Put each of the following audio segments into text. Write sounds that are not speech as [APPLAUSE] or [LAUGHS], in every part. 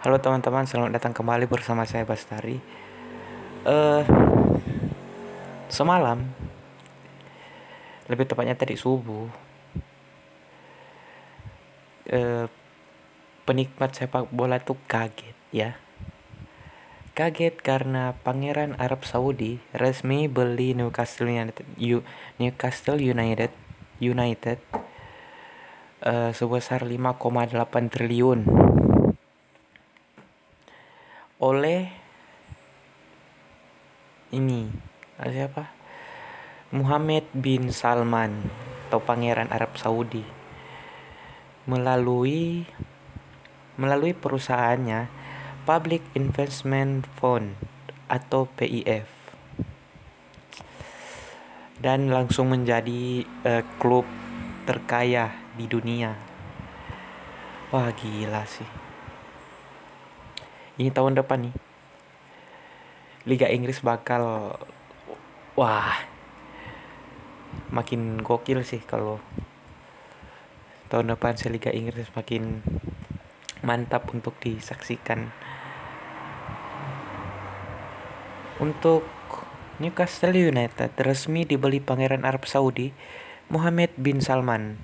Halo teman-teman, selamat datang kembali bersama saya Bastari. Uh, semalam, lebih tepatnya tadi subuh, uh, penikmat sepak bola tuh kaget ya. Kaget karena Pangeran Arab Saudi resmi beli Newcastle United, Newcastle United, United uh, sebesar 5,8 triliun oleh ini siapa? Muhammad bin Salman atau Pangeran Arab Saudi. Melalui melalui perusahaannya Public Investment Fund atau PIF dan langsung menjadi uh, klub terkaya di dunia. Wah gila sih ini tahun depan nih. Liga Inggris bakal wah makin gokil sih kalau tahun depan sih Liga Inggris makin mantap untuk disaksikan. Untuk Newcastle United resmi dibeli Pangeran Arab Saudi Muhammad bin Salman.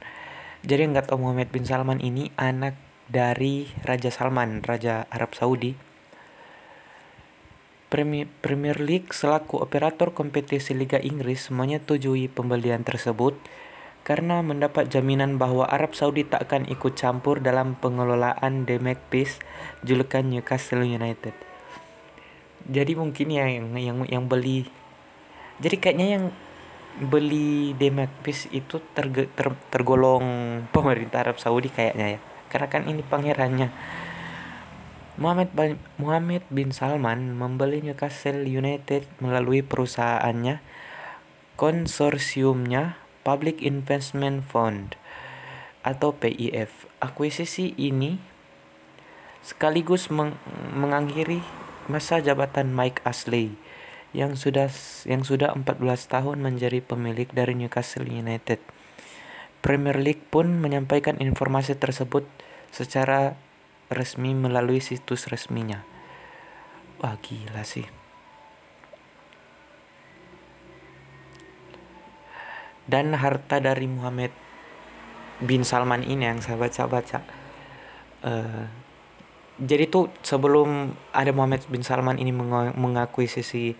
Jadi nggak tahu Muhammad bin Salman ini anak dari Raja Salman, Raja Arab Saudi. Premier League selaku operator kompetisi Liga Inggris menyetujui pembelian tersebut karena mendapat jaminan bahwa Arab Saudi tak akan ikut campur dalam pengelolaan The Magpies julukan Newcastle United. Jadi mungkin ya yang yang yang beli jadi kayaknya yang beli The Magpies itu terge, ter, tergolong pemerintah Arab Saudi kayaknya ya karena kan ini pangerannya Muhammad bin, Muhammad bin Salman membeli Newcastle United melalui perusahaannya konsorsiumnya Public Investment Fund atau PIF. Akuisisi ini sekaligus meng mengakhiri masa jabatan Mike Ashley yang sudah yang sudah 14 tahun menjadi pemilik dari Newcastle United. Premier League pun menyampaikan informasi tersebut secara resmi melalui situs resminya. Wah gila sih. Dan harta dari Muhammad bin Salman ini yang saya baca-baca. Uh, jadi tuh sebelum ada Muhammad bin Salman ini mengakui sisi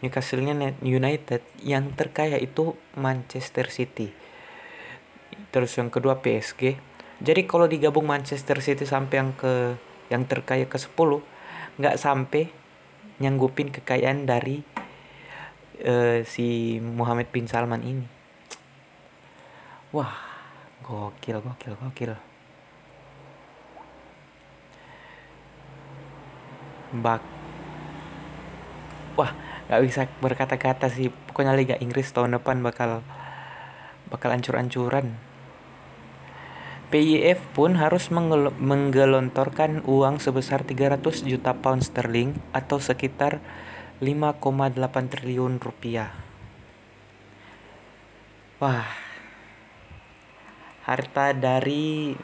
Newcastle United yang terkaya itu Manchester City terus yang kedua PSG jadi kalau digabung Manchester City sampai yang ke yang terkaya ke 10 nggak sampai nyanggupin kekayaan dari uh, si Muhammad bin Salman ini. Wah gokil gokil gokil. Bak wah nggak bisa berkata-kata sih. Pokoknya Liga Inggris tahun depan bakal bakal ancur-ancuran PIF pun harus menggelontorkan uang sebesar 300 juta pound sterling atau sekitar 5,8 triliun rupiah. Wah, harta dari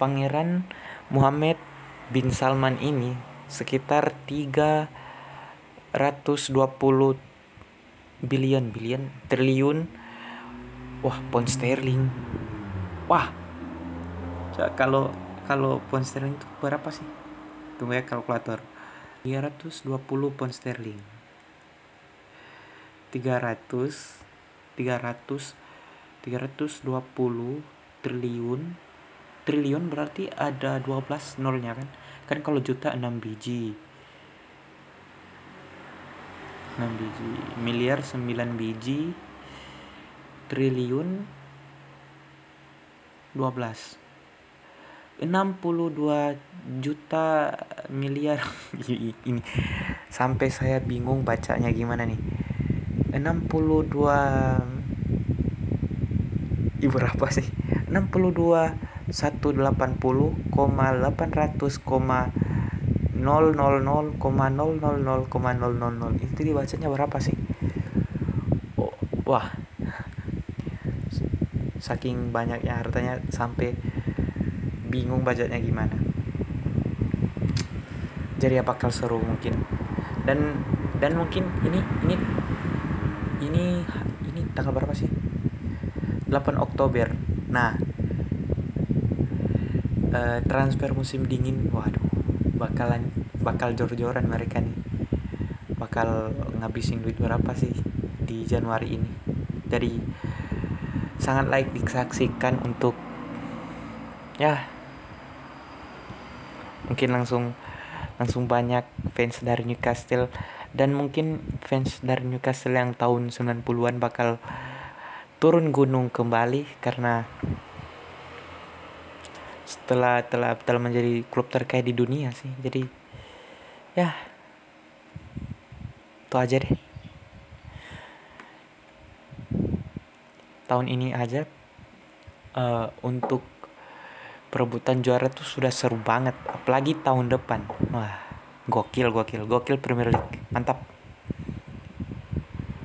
Pangeran Muhammad bin Salman ini sekitar 320 billion billion triliun wah pound sterling wah. Kalau kalau pound sterling itu berapa sih? Tunggu ya kalkulator. 320 pound sterling. 300 300 320 triliun. Triliun berarti ada 12 nolnya kan? Kan kalau juta 6 biji. 6 biji. Miliar 9 biji. Triliun 12 62 juta miliar. [LAUGHS] Ini. Sampai saya bingung bacanya gimana nih. 62 ibu berapa sih? 62 180, 800, 000,000,000 itu dibacanya berapa sih? Oh, wah saking banyaknya hartanya sampai bingung bacanya gimana. Jadi ya bakal seru mungkin? Dan dan mungkin ini ini ini ini tanggal berapa sih? 8 Oktober. Nah uh, transfer musim dingin waduh bakalan bakal jor-joran mereka nih. Bakal ngabisin duit berapa sih di Januari ini? Jadi sangat layak disaksikan untuk ya mungkin langsung langsung banyak fans dari Newcastle. Dan mungkin fans dari Newcastle yang tahun 90-an bakal turun gunung kembali karena setelah telah telah menjadi klub terkaya di dunia sih. Jadi ya itu aja deh tahun ini aja uh, untuk perebutan juara tuh sudah seru banget apalagi tahun depan. Wah gokil gokil gokil Premier League mantap